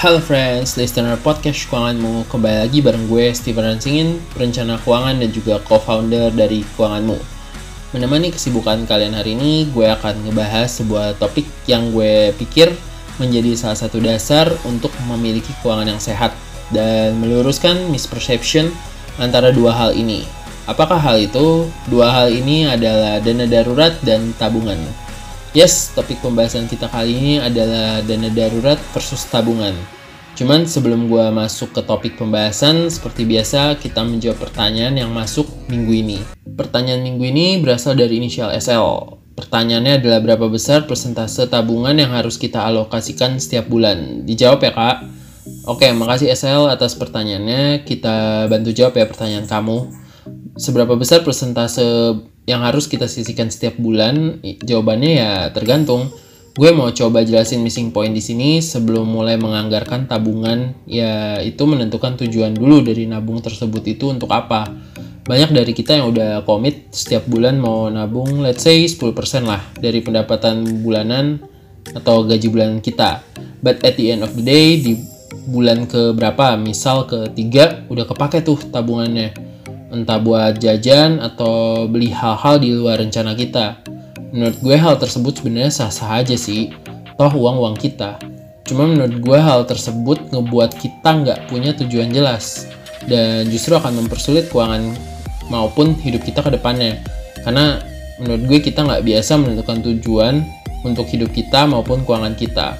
Halo friends, listener podcast keuanganmu Kembali lagi bareng gue Steven Ransingin Perencana keuangan dan juga co-founder dari keuanganmu Menemani kesibukan kalian hari ini Gue akan ngebahas sebuah topik yang gue pikir Menjadi salah satu dasar untuk memiliki keuangan yang sehat Dan meluruskan misperception antara dua hal ini Apakah hal itu? Dua hal ini adalah dana darurat dan tabungan Yes, topik pembahasan kita kali ini adalah dana darurat versus tabungan. Cuman sebelum gue masuk ke topik pembahasan, seperti biasa kita menjawab pertanyaan yang masuk minggu ini. Pertanyaan minggu ini berasal dari inisial SL. Pertanyaannya adalah berapa besar persentase tabungan yang harus kita alokasikan setiap bulan? Dijawab ya kak. Oke, makasih SL atas pertanyaannya. Kita bantu jawab ya pertanyaan kamu. Seberapa besar persentase yang harus kita sisihkan setiap bulan? Jawabannya ya tergantung. Gue mau coba jelasin missing point di sini sebelum mulai menganggarkan tabungan. Ya itu menentukan tujuan dulu dari nabung tersebut itu untuk apa. Banyak dari kita yang udah komit setiap bulan mau nabung let's say 10% lah dari pendapatan bulanan atau gaji bulanan kita. But at the end of the day di bulan ke berapa misal ketiga udah kepake tuh tabungannya entah buat jajan atau beli hal-hal di luar rencana kita. Menurut gue hal tersebut sebenarnya sah-sah aja sih, toh uang-uang kita. Cuma menurut gue hal tersebut ngebuat kita nggak punya tujuan jelas dan justru akan mempersulit keuangan maupun hidup kita ke depannya. Karena menurut gue kita nggak biasa menentukan tujuan untuk hidup kita maupun keuangan kita.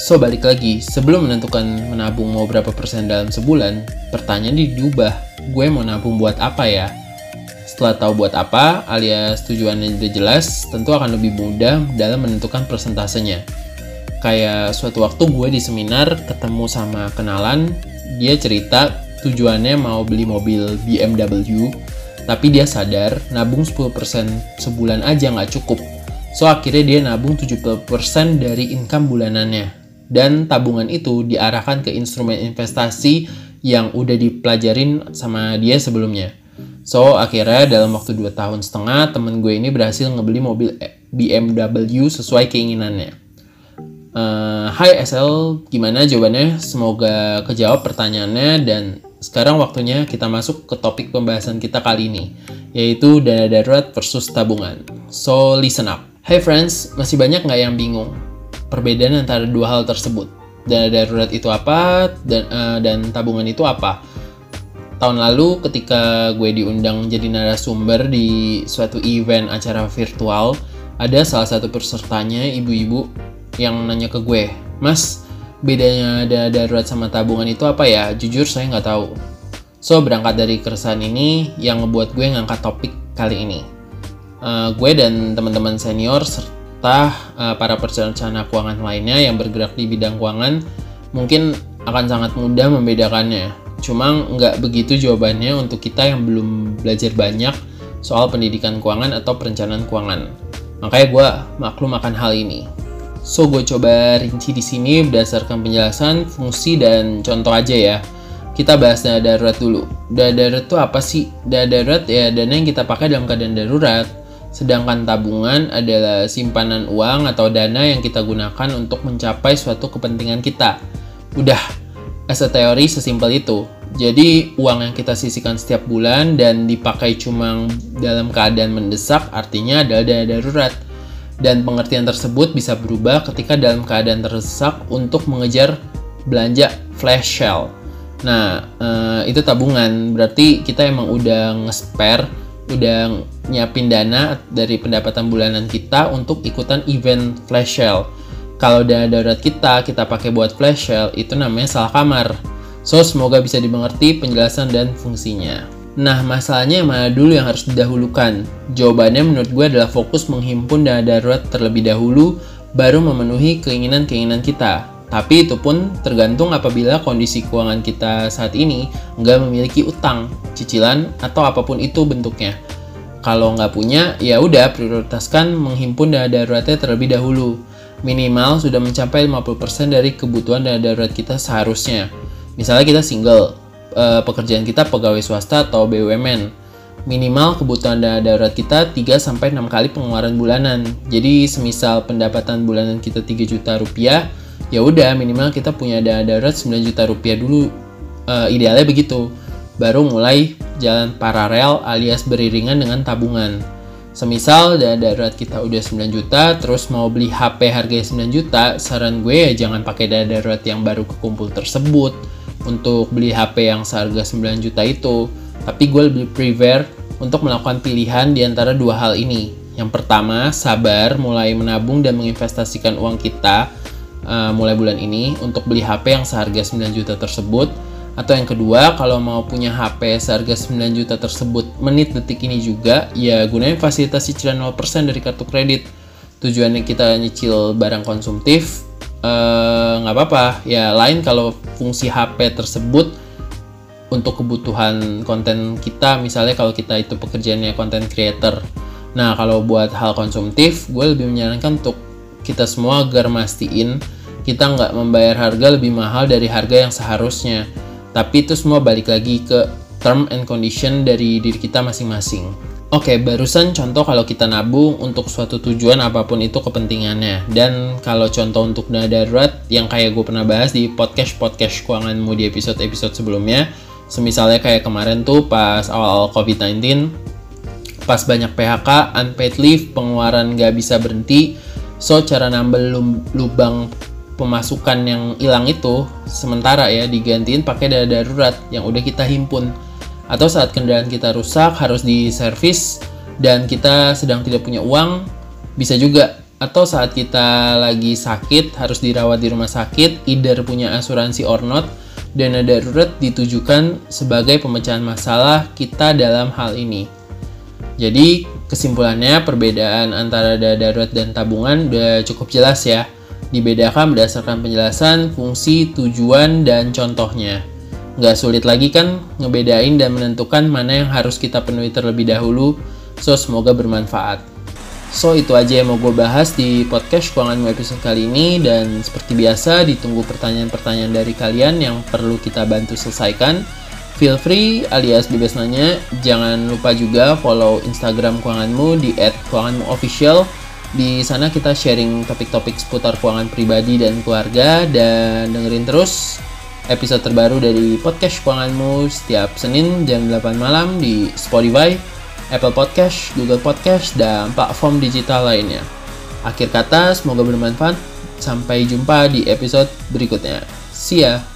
So balik lagi, sebelum menentukan menabung mau berapa persen dalam sebulan, pertanyaan diubah, gue mau nabung buat apa ya? Setelah tahu buat apa, alias tujuannya udah jelas, tentu akan lebih mudah dalam menentukan persentasenya. Kayak suatu waktu gue di seminar ketemu sama kenalan, dia cerita tujuannya mau beli mobil BMW, tapi dia sadar nabung 10% sebulan aja nggak cukup. So akhirnya dia nabung 70% dari income bulanannya dan tabungan itu diarahkan ke instrumen investasi yang udah dipelajarin sama dia sebelumnya. So, akhirnya dalam waktu 2 tahun setengah, temen gue ini berhasil ngebeli mobil BMW sesuai keinginannya. Uh, Hai SL, gimana jawabannya? Semoga kejawab pertanyaannya dan sekarang waktunya kita masuk ke topik pembahasan kita kali ini, yaitu dana darurat versus tabungan. So, listen up. Hai friends, masih banyak nggak yang bingung? perbedaan antara dua hal tersebut. Dana darurat itu apa dan uh, dan tabungan itu apa? Tahun lalu ketika gue diundang jadi narasumber di suatu event acara virtual, ada salah satu pesertanya ibu-ibu yang nanya ke gue, Mas, bedanya dana darurat sama tabungan itu apa ya? Jujur saya nggak tahu. So berangkat dari keresahan ini yang ngebuat gue ngangkat topik kali ini. Uh, gue dan teman-teman senior serta uh, para perencana keuangan lainnya yang bergerak di bidang keuangan mungkin akan sangat mudah membedakannya. Cuma nggak begitu jawabannya untuk kita yang belum belajar banyak soal pendidikan keuangan atau perencanaan keuangan. Makanya gue maklum akan hal ini. So, gue coba rinci di sini berdasarkan penjelasan, fungsi, dan contoh aja ya. Kita bahas dana darurat dulu. Dana darurat itu apa sih? Dana darurat ya dana yang kita pakai dalam keadaan darurat Sedangkan tabungan adalah simpanan uang atau dana yang kita gunakan untuk mencapai suatu kepentingan kita. Udah, as a teori sesimpel itu. Jadi uang yang kita sisihkan setiap bulan dan dipakai cuma dalam keadaan mendesak artinya adalah dana darurat. Dan pengertian tersebut bisa berubah ketika dalam keadaan terdesak untuk mengejar belanja flash sale. Nah, eh, itu tabungan. Berarti kita emang udah nge-spare udah nyiapin dana dari pendapatan bulanan kita untuk ikutan event flash sale. Kalau dana darurat kita, kita pakai buat flash sale, itu namanya salah kamar. So, semoga bisa dimengerti penjelasan dan fungsinya. Nah, masalahnya yang mana dulu yang harus didahulukan? Jawabannya menurut gue adalah fokus menghimpun dana darurat terlebih dahulu, baru memenuhi keinginan-keinginan kita. Tapi itu pun tergantung apabila kondisi keuangan kita saat ini nggak memiliki utang, cicilan, atau apa pun itu bentuknya. Kalau nggak punya, ya udah prioritaskan menghimpun dana daruratnya terlebih dahulu. Minimal sudah mencapai 50% dari kebutuhan dana darurat kita seharusnya. Misalnya kita single, eh, pekerjaan kita pegawai swasta atau BUMN. Minimal kebutuhan dana darurat kita 3-6 kali pengeluaran bulanan. Jadi semisal pendapatan bulanan kita 3 juta rupiah, ya udah minimal kita punya dana darurat 9 juta rupiah dulu uh, idealnya begitu baru mulai jalan paralel alias beriringan dengan tabungan semisal dana darurat kita udah 9 juta terus mau beli HP harganya 9 juta saran gue ya jangan pakai dana darurat yang baru kekumpul tersebut untuk beli HP yang seharga 9 juta itu. Tapi gue lebih prefer untuk melakukan pilihan di antara dua hal ini. Yang pertama sabar mulai menabung dan menginvestasikan uang kita uh, mulai bulan ini untuk beli HP yang seharga 9 juta tersebut atau yang kedua kalau mau punya HP seharga 9 juta tersebut menit detik ini juga ya gunain fasilitas cicilan 0% dari kartu kredit. Tujuannya kita nyicil barang konsumtif eh, nggak uh, apa-apa. Ya lain kalau fungsi HP tersebut untuk kebutuhan konten kita misalnya kalau kita itu pekerjaannya konten creator. Nah kalau buat hal konsumtif gue lebih menyarankan untuk kita semua agar mastiin kita nggak membayar harga lebih mahal dari harga yang seharusnya. Tapi itu semua balik lagi ke term and condition dari diri kita masing-masing. Oke, barusan contoh kalau kita nabung untuk suatu tujuan apa pun itu kepentingannya. Dan kalau contoh untuk dana darurat yang kayak gue pernah bahas di podcast-podcast keuanganmu di episode-episode sebelumnya, semisalnya kayak kemarin tuh pas awal-awal COVID-19, pas banyak PHK, unpaid leave, pengeluaran gak bisa berhenti, So cara nambel lubang pemasukan yang hilang itu sementara ya digantiin pakai dana darurat yang udah kita himpun. Atau saat kendaraan kita rusak harus diservis dan kita sedang tidak punya uang bisa juga. Atau saat kita lagi sakit harus dirawat di rumah sakit, either punya asuransi or not, dana darurat ditujukan sebagai pemecahan masalah kita dalam hal ini. Jadi kesimpulannya perbedaan antara dana darurat dan tabungan udah cukup jelas ya. Dibedakan berdasarkan penjelasan, fungsi, tujuan, dan contohnya. Nggak sulit lagi kan ngebedain dan menentukan mana yang harus kita penuhi terlebih dahulu, so semoga bermanfaat. So itu aja yang mau gue bahas di podcast Keuanganmu episode kali ini dan seperti biasa ditunggu pertanyaan-pertanyaan dari kalian yang perlu kita bantu selesaikan. Feel free alias bebas nanya. Jangan lupa juga follow Instagram keuanganmu di @keuanganmuofficial. Di sana kita sharing topik-topik seputar keuangan pribadi dan keluarga dan dengerin terus episode terbaru dari podcast keuanganmu setiap Senin jam 8 malam di Spotify, Apple Podcast, Google Podcast, dan platform digital lainnya. Akhir kata, semoga bermanfaat. Sampai jumpa di episode berikutnya. See ya!